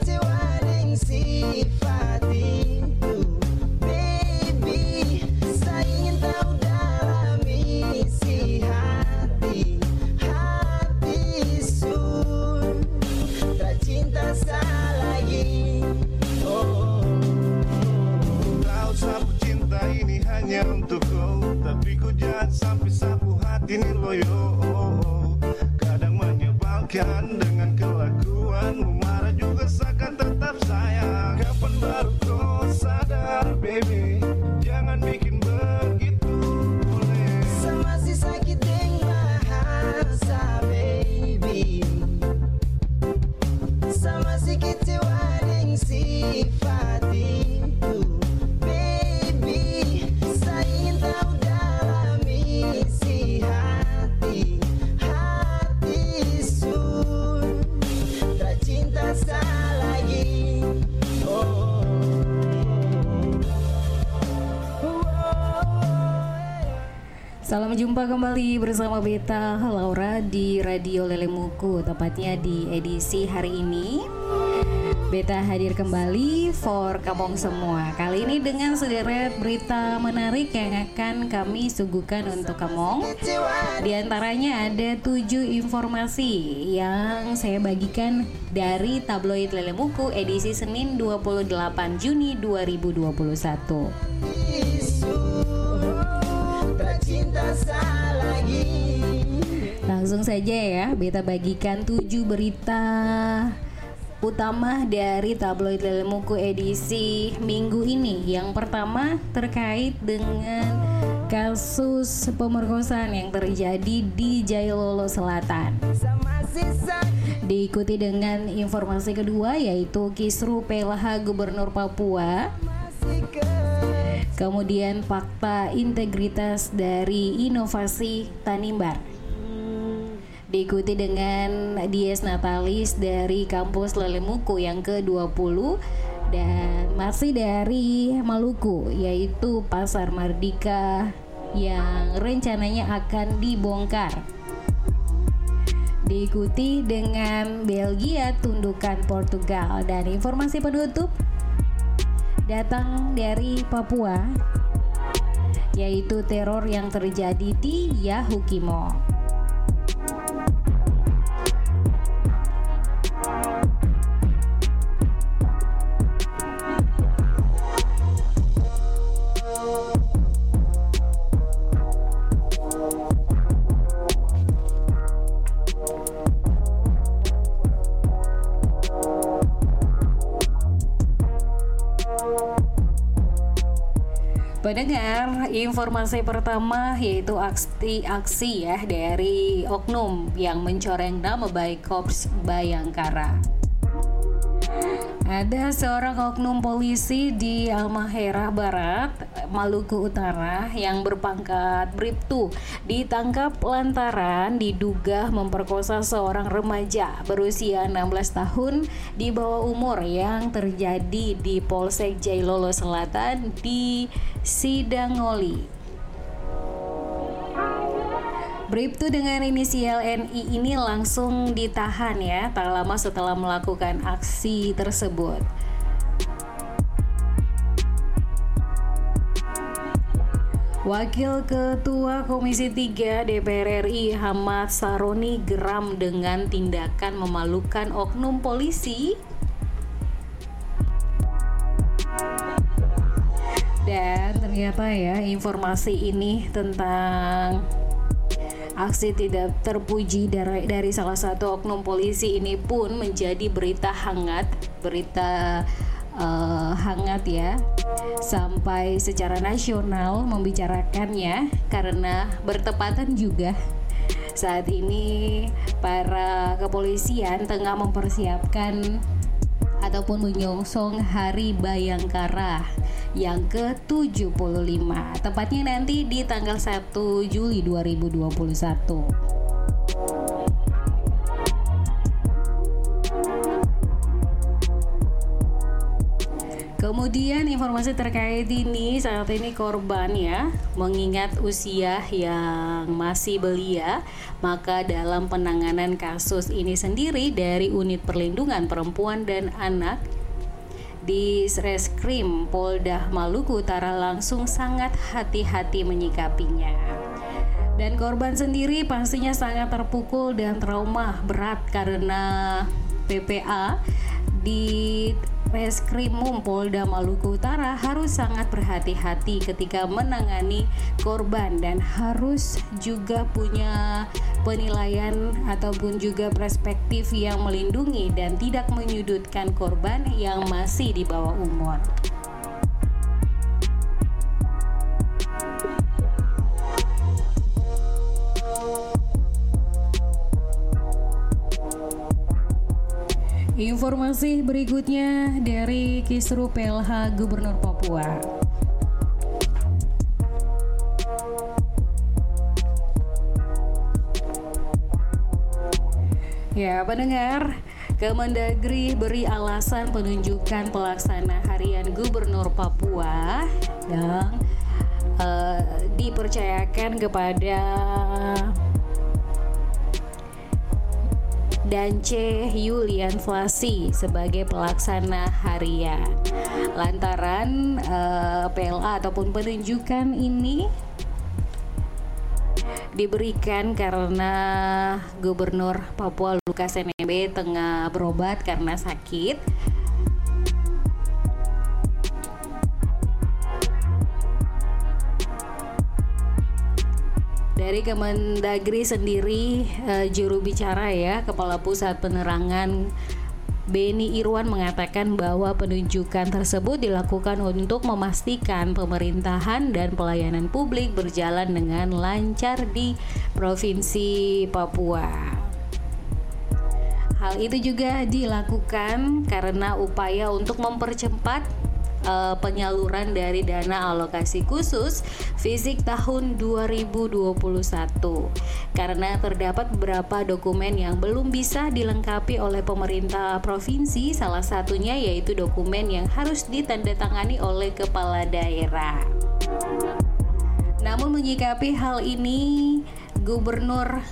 city. Sama si kecewa yang sifat Salam jumpa kembali bersama Beta. Laura di Radio Lelemuku Tepatnya di edisi hari ini. Beta hadir kembali for kampung semua. Kali ini dengan sederet berita menarik yang akan kami suguhkan untuk kamu Di antaranya ada tujuh informasi yang saya bagikan dari tabloid Lelemuku edisi Senin 28 Juni 2021 Langsung saja ya, Beta bagikan 7 berita utama dari tabloid Lelemuku edisi minggu ini. Yang pertama terkait dengan kasus pemerkosaan yang terjadi di Jailolo Selatan. Diikuti dengan informasi kedua yaitu Kisru PLH Gubernur Papua Kemudian fakta integritas dari inovasi Tanimbar. Diikuti dengan Dies Natalis dari kampus Lelemuku yang ke-20 Dan masih dari Maluku yaitu Pasar Mardika yang rencananya akan dibongkar. Diikuti dengan Belgia tundukan Portugal. Dan informasi penutup datang dari Papua yaitu teror yang terjadi di Yahukimo. Pendengar, informasi pertama yaitu aksi aksi ya dari oknum yang mencoreng nama baik Korps Bayangkara. Ada seorang oknum polisi di Almahera Barat, Maluku Utara yang berpangkat Bribtu ditangkap lantaran diduga memperkosa seorang remaja berusia 16 tahun di bawah umur yang terjadi di Polsek Jailolo Selatan di Sidangoli. Bribtu dengan inisial NI ini langsung ditahan ya tak lama setelah melakukan aksi tersebut. Wakil Ketua Komisi 3 DPR RI Hamad Saroni geram dengan tindakan memalukan oknum polisi. Dan ternyata ya informasi ini tentang Aksi tidak terpuji dari, dari salah satu oknum polisi ini pun menjadi berita hangat, berita uh, hangat ya, sampai secara nasional membicarakannya karena bertepatan juga. Saat ini para kepolisian tengah mempersiapkan ataupun menyongsong Hari Bayangkara yang ke-75. Tepatnya nanti di tanggal 1 Juli 2021 Kemudian informasi terkait ini saat ini korban ya mengingat usia yang masih belia maka dalam penanganan kasus ini sendiri dari unit perlindungan perempuan dan anak di Reskrim Polda Maluku Utara langsung sangat hati-hati menyikapinya. Dan korban sendiri pastinya sangat terpukul dan trauma berat karena PPA di Reskrimum Polda Maluku Utara harus sangat berhati-hati ketika menangani korban dan harus juga punya penilaian ataupun juga perspektif yang melindungi dan tidak menyudutkan korban yang masih di bawah umur. Informasi berikutnya dari Kisru PLH Gubernur Papua. Ya, pendengar, Kemendagri beri alasan penunjukan pelaksana harian Gubernur Papua yang uh, dipercayakan kepada dan C. Yulian Flasi sebagai pelaksana harian. Lantaran uh, eh, PLA ataupun penunjukan ini diberikan karena Gubernur Papua Lukas NMB tengah berobat karena sakit dari Kemendagri sendiri uh, juru bicara ya Kepala Pusat Penerangan Beni Irwan mengatakan bahwa penunjukan tersebut dilakukan untuk memastikan pemerintahan dan pelayanan publik berjalan dengan lancar di Provinsi Papua. Hal itu juga dilakukan karena upaya untuk mempercepat uh, penyaluran dari dana alokasi khusus fisik tahun 2021 karena terdapat beberapa dokumen yang belum bisa dilengkapi oleh pemerintah provinsi salah satunya yaitu dokumen yang harus ditandatangani oleh kepala daerah. Namun menyikapi hal ini, Gubernur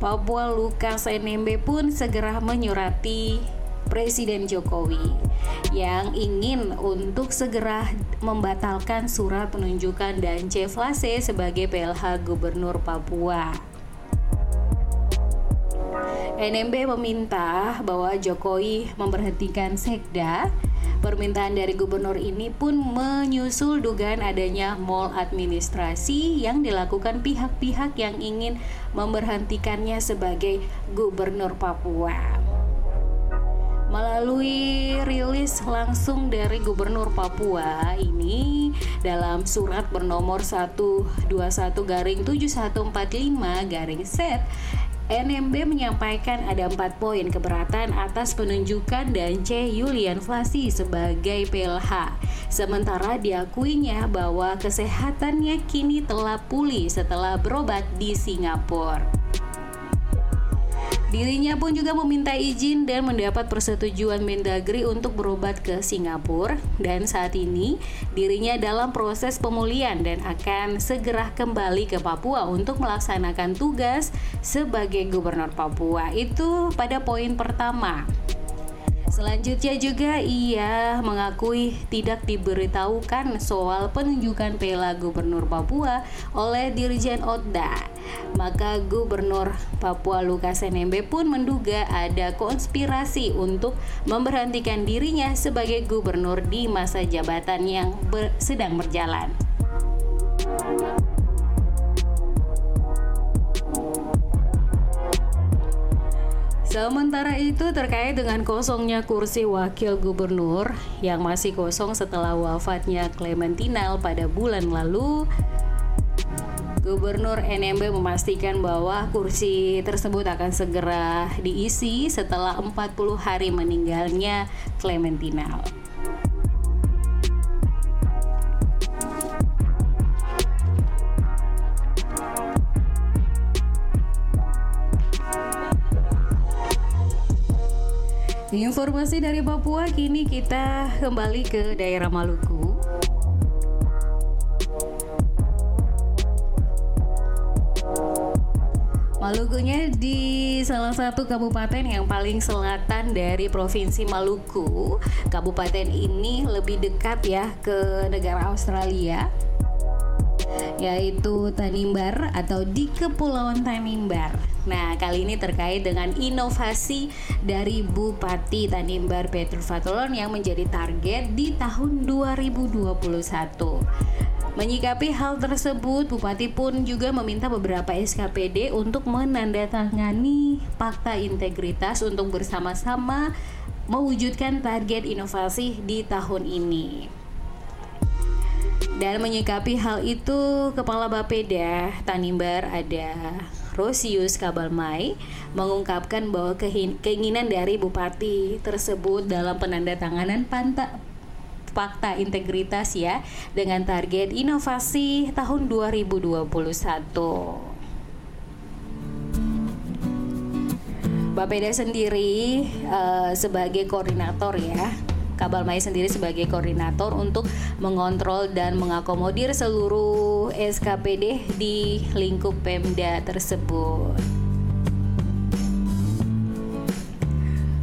Papua Lukas NMB pun segera menyurati Presiden Jokowi yang ingin untuk segera membatalkan surat penunjukan dan Ceflase sebagai PLH Gubernur Papua. NMB meminta bahwa Jokowi memberhentikan Sekda. Permintaan dari gubernur ini pun menyusul dugaan adanya mal administrasi yang dilakukan pihak-pihak yang ingin memberhentikannya sebagai gubernur Papua. Melalui rilis langsung dari Gubernur Papua ini dalam surat bernomor 121 garing 7145 garing set NMB menyampaikan ada empat poin keberatan atas penunjukan dan C. Yulian Flasi sebagai PLH. Sementara diakuinya bahwa kesehatannya kini telah pulih setelah berobat di Singapura. Dirinya pun juga meminta izin dan mendapat persetujuan Mendagri untuk berobat ke Singapura dan saat ini dirinya dalam proses pemulihan dan akan segera kembali ke Papua untuk melaksanakan tugas sebagai gubernur Papua. Itu pada poin pertama. Selanjutnya juga ia mengakui tidak diberitahukan soal penunjukan Pela Gubernur Papua oleh Dirjen Otda. Maka Gubernur Papua Lukas NMB pun menduga ada konspirasi untuk memberhentikan dirinya sebagai gubernur di masa jabatan yang ber sedang berjalan. Sementara itu terkait dengan kosongnya kursi wakil gubernur yang masih kosong setelah wafatnya Clementinal pada bulan lalu, Gubernur NMB memastikan bahwa kursi tersebut akan segera diisi setelah 40 hari meninggalnya Clementinal. Informasi dari Papua kini kita kembali ke daerah Maluku. Malukunya di salah satu kabupaten yang paling selatan dari provinsi Maluku. Kabupaten ini lebih dekat ya ke negara Australia yaitu Tanimbar atau di Kepulauan Tanimbar. Nah, kali ini terkait dengan inovasi dari Bupati Tanimbar Petrus Fatulon yang menjadi target di tahun 2021. Menyikapi hal tersebut, Bupati pun juga meminta beberapa SKPD untuk menandatangani fakta integritas untuk bersama-sama mewujudkan target inovasi di tahun ini. Dan menyikapi hal itu, Kepala Bapeda Tanimbar ada Rosius Kabalmai mengungkapkan bahwa keinginan dari bupati tersebut dalam penandatanganan panta fakta integritas ya dengan target inovasi tahun 2021. Bapeda sendiri uh, sebagai koordinator ya Kabal Mai sendiri sebagai koordinator untuk mengontrol dan mengakomodir seluruh SKPD di lingkup Pemda tersebut.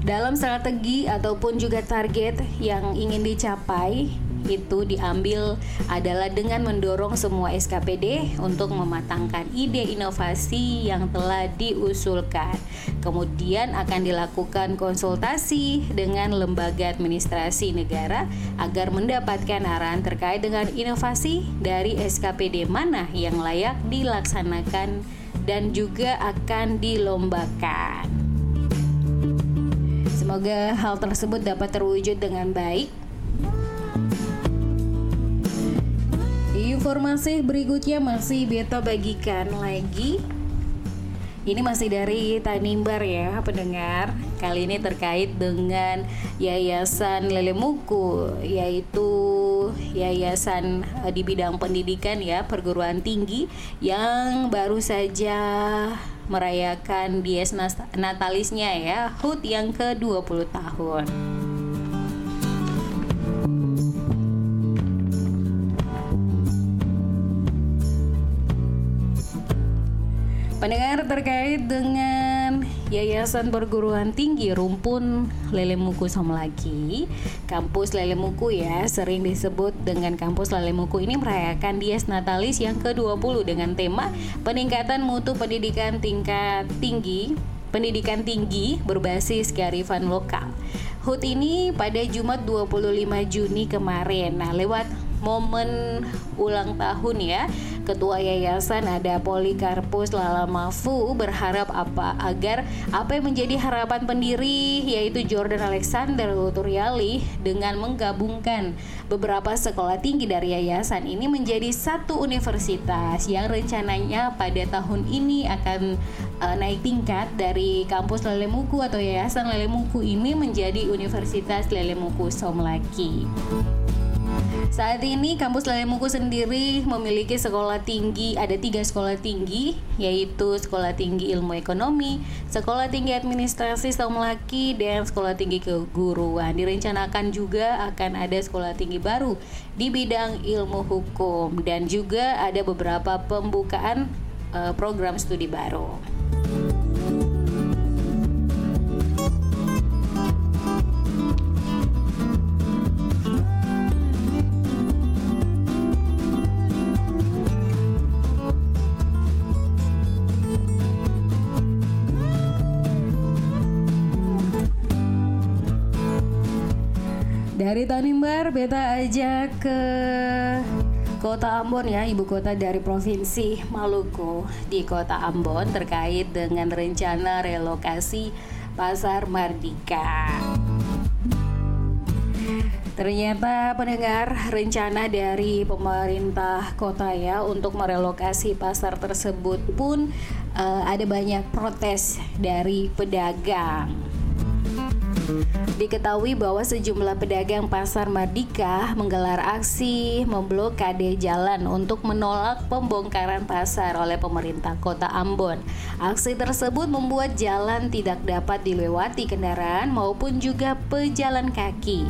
Dalam strategi ataupun juga target yang ingin dicapai, itu diambil adalah dengan mendorong semua SKPD untuk mematangkan ide inovasi yang telah diusulkan. Kemudian akan dilakukan konsultasi dengan lembaga administrasi negara agar mendapatkan arahan terkait dengan inovasi dari SKPD mana yang layak dilaksanakan dan juga akan dilombakan. Semoga hal tersebut dapat terwujud dengan baik Informasi berikutnya masih beta bagikan lagi. Ini masih dari Tanimbar ya pendengar. Kali ini terkait dengan Yayasan Lelemuku Yaitu yayasan eh, di bidang pendidikan ya Perguruan tinggi Yang baru saja merayakan dies natalisnya ya HUT yang ke-20 tahun Yayasan Perguruan Tinggi Rumpun Lelemuku Somlaki. Kampus Lelemuku ya sering disebut dengan Kampus Lelemuku ini merayakan Dies Natalis yang ke-20 dengan tema Peningkatan Mutu Pendidikan Tingkat Tinggi Pendidikan Tinggi berbasis kearifan lokal. HUT ini pada Jumat 25 Juni kemarin. Nah lewat momen ulang tahun ya Ketua Yayasan ada Polikarpus Lalamafu berharap apa agar apa yang menjadi harapan pendiri yaitu Jordan Alexander Uturiali dengan menggabungkan beberapa sekolah tinggi dari yayasan ini menjadi satu universitas yang rencananya pada tahun ini akan uh, naik tingkat dari kampus Lelemuku atau Yayasan Lelemuku ini menjadi Universitas Lelemuku Somlaki. Saat ini kampus Lelemuku sendiri memiliki sekolah tinggi, ada tiga sekolah tinggi, yaitu Sekolah Tinggi Ilmu Ekonomi, Sekolah Tinggi Administrasi Somlaki, dan Sekolah Tinggi Keguruan. Direncanakan juga akan ada sekolah tinggi baru di bidang ilmu hukum dan juga ada beberapa pembukaan uh, program studi baru. Dari Tanimbar, beta aja ke Kota Ambon ya, ibu kota dari Provinsi Maluku di Kota Ambon terkait dengan rencana relokasi Pasar Mardika. Ternyata pendengar rencana dari pemerintah kota ya untuk merelokasi pasar tersebut pun uh, ada banyak protes dari pedagang. Diketahui bahwa sejumlah pedagang pasar Mardika menggelar aksi memblokade jalan untuk menolak pembongkaran pasar oleh pemerintah kota Ambon. Aksi tersebut membuat jalan tidak dapat dilewati kendaraan maupun juga pejalan kaki.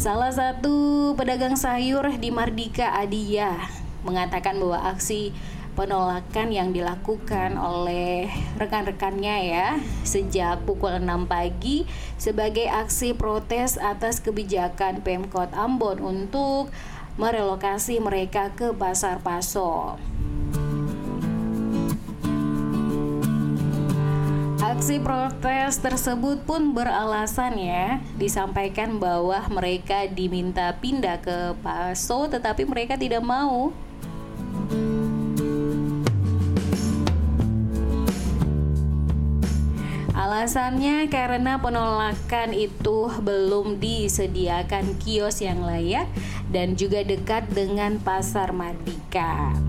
Salah satu pedagang sayur di Mardika Adia mengatakan bahwa aksi penolakan yang dilakukan oleh rekan-rekannya ya sejak pukul 6 pagi sebagai aksi protes atas kebijakan Pemkot Ambon untuk merelokasi mereka ke Pasar Paso. Aksi protes tersebut pun beralasan ya disampaikan bahwa mereka diminta pindah ke Paso tetapi mereka tidak mau. Alasannya karena penolakan itu belum disediakan kios yang layak dan juga dekat dengan pasar Mardika.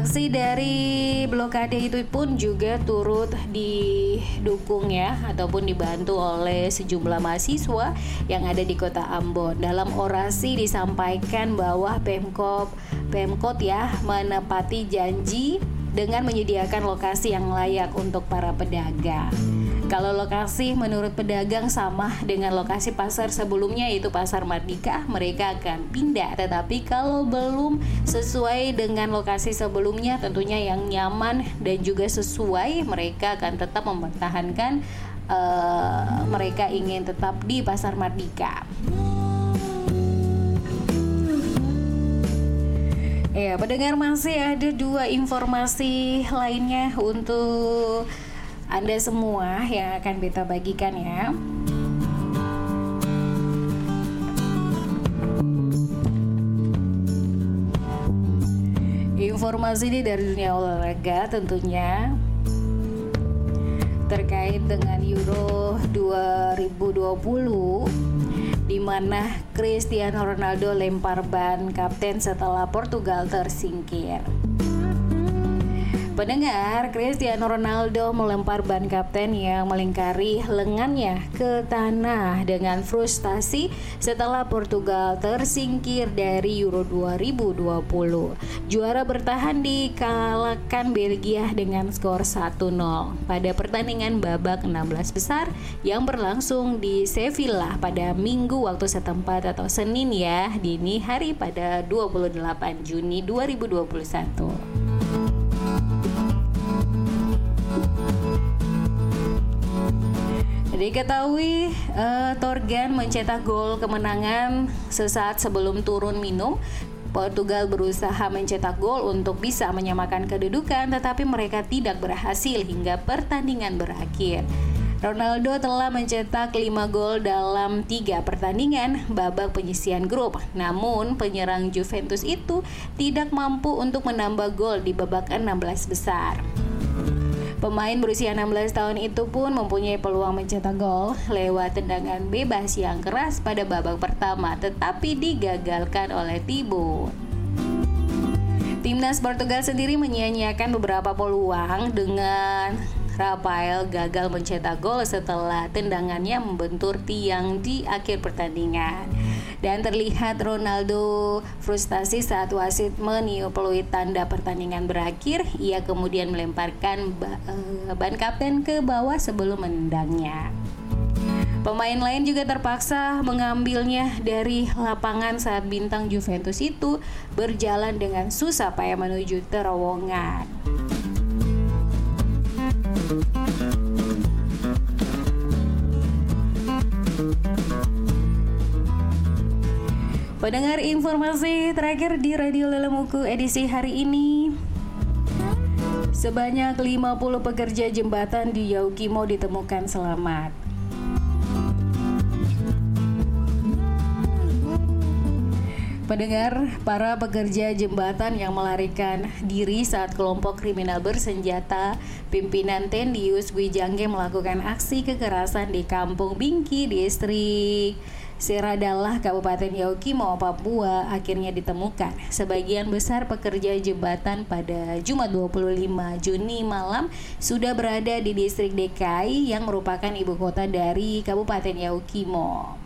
Aksi dari blokade itu pun juga turut didukung ya ataupun dibantu oleh sejumlah mahasiswa yang ada di Kota Ambon. Dalam orasi disampaikan bahwa Pemkot Pemkot ya menepati janji dengan menyediakan lokasi yang layak untuk para pedagang. Kalau lokasi menurut pedagang sama dengan lokasi pasar sebelumnya yaitu Pasar Mardika, mereka akan pindah. Tetapi kalau belum sesuai dengan lokasi sebelumnya tentunya yang nyaman dan juga sesuai, mereka akan tetap mempertahankan uh, mereka ingin tetap di Pasar Mardika. Ya, pendengar masih ada dua informasi lainnya untuk anda semua yang akan beta bagikan ya. Informasi ini dari dunia olahraga tentunya terkait dengan Euro 2020 di mana Cristiano Ronaldo lempar ban kapten setelah Portugal tersingkir. Pendengar, Cristiano Ronaldo melempar ban kapten yang melingkari lengannya ke tanah dengan frustasi setelah Portugal tersingkir dari Euro 2020. Juara bertahan dikalahkan Belgia dengan skor 1-0 pada pertandingan babak 16 besar yang berlangsung di Sevilla pada minggu waktu setempat atau Senin ya, dini hari pada 28 Juni 2021. Diketahui uh, Torgan mencetak gol kemenangan sesaat sebelum turun minum. Portugal berusaha mencetak gol untuk bisa menyamakan kedudukan tetapi mereka tidak berhasil hingga pertandingan berakhir. Ronaldo telah mencetak 5 gol dalam 3 pertandingan babak penyisian grup. Namun penyerang Juventus itu tidak mampu untuk menambah gol di babak 16 besar. Pemain berusia 16 tahun itu pun mempunyai peluang mencetak gol lewat tendangan bebas yang keras pada babak pertama tetapi digagalkan oleh Thibaut. Timnas Portugal sendiri menyia-nyiakan beberapa peluang dengan Rafael gagal mencetak gol setelah tendangannya membentur tiang di akhir pertandingan. Dan terlihat Ronaldo frustasi saat wasit meniup peluit tanda pertandingan berakhir. Ia kemudian melemparkan eh, ban kapten ke bawah sebelum menendangnya. Pemain lain juga terpaksa mengambilnya dari lapangan saat bintang Juventus itu berjalan dengan susah payah menuju terowongan. Pendengar informasi terakhir di Radio Lelemuku edisi hari ini. Sebanyak 50 pekerja jembatan di Yaukimo ditemukan selamat. Pendengar, para pekerja jembatan yang melarikan diri saat kelompok kriminal bersenjata pimpinan Tendius Wijangge melakukan aksi kekerasan di Kampung Bingki, distrik Seradalah Kabupaten Yaukimo, Papua akhirnya ditemukan. Sebagian besar pekerja jembatan pada Jumat 25 Juni malam sudah berada di distrik DKI yang merupakan ibu kota dari Kabupaten Yaukimo.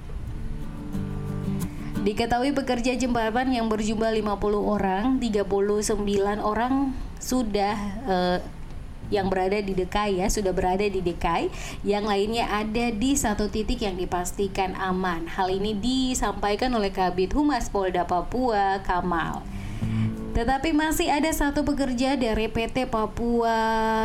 Diketahui pekerja jembatan yang berjumlah 50 orang, 39 orang sudah uh, yang berada di DKI ya sudah berada di DKI, yang lainnya ada di satu titik yang dipastikan aman. Hal ini disampaikan oleh Kabit Humas Polda Papua Kamal. Tetapi masih ada satu pekerja dari PT Papua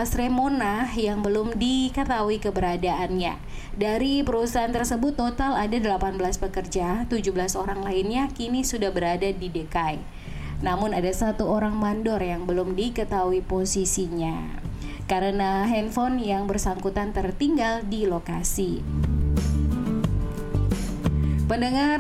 Sremona yang belum diketahui keberadaannya. Dari perusahaan tersebut total ada 18 pekerja, 17 orang lainnya kini sudah berada di DKI. Namun ada satu orang mandor yang belum diketahui posisinya karena handphone yang bersangkutan tertinggal di lokasi. Pendengar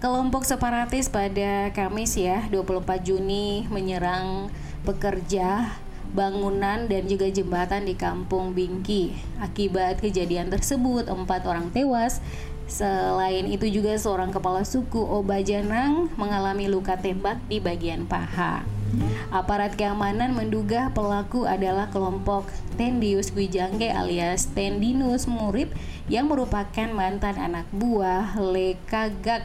kelompok separatis pada Kamis ya 24 Juni menyerang pekerja bangunan dan juga jembatan di Kampung Bingki. Akibat kejadian tersebut, empat orang tewas. Selain itu juga seorang kepala suku Obajanang mengalami luka tembak di bagian paha. Aparat keamanan menduga pelaku adalah kelompok Tendius Gwijangge alias Tendinus Murib yang merupakan mantan anak buah Lekagak.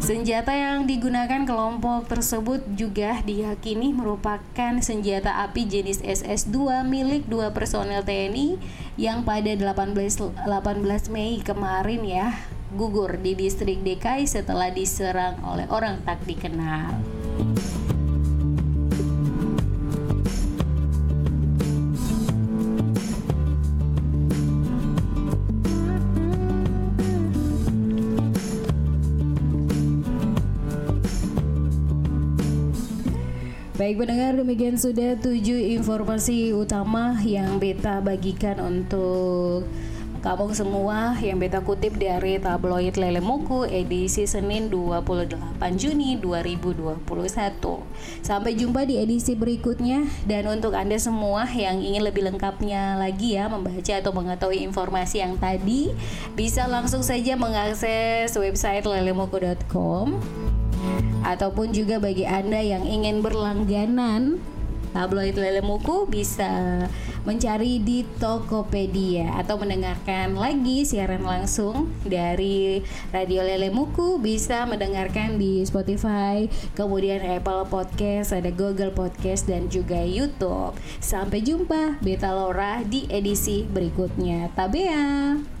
Senjata yang digunakan kelompok tersebut juga diyakini merupakan senjata api jenis SS-2 milik dua personel TNI yang pada 18 18 Mei kemarin ya gugur di distrik DKI setelah diserang oleh orang tak dikenal. Baik pendengar demikian sudah tujuh informasi utama yang beta bagikan untuk kamu semua yang beta kutip dari tabloid Lele Muku edisi Senin 28 Juni 2021. Sampai jumpa di edisi berikutnya dan untuk Anda semua yang ingin lebih lengkapnya lagi ya membaca atau mengetahui informasi yang tadi bisa langsung saja mengakses website lelemuku.com ataupun juga bagi Anda yang ingin berlangganan tabloid Lele Muku bisa mencari di Tokopedia atau mendengarkan lagi siaran langsung dari Radio Lele Muku bisa mendengarkan di Spotify, kemudian Apple Podcast, ada Google Podcast dan juga YouTube. Sampai jumpa Beta Laura di edisi berikutnya. Tabea.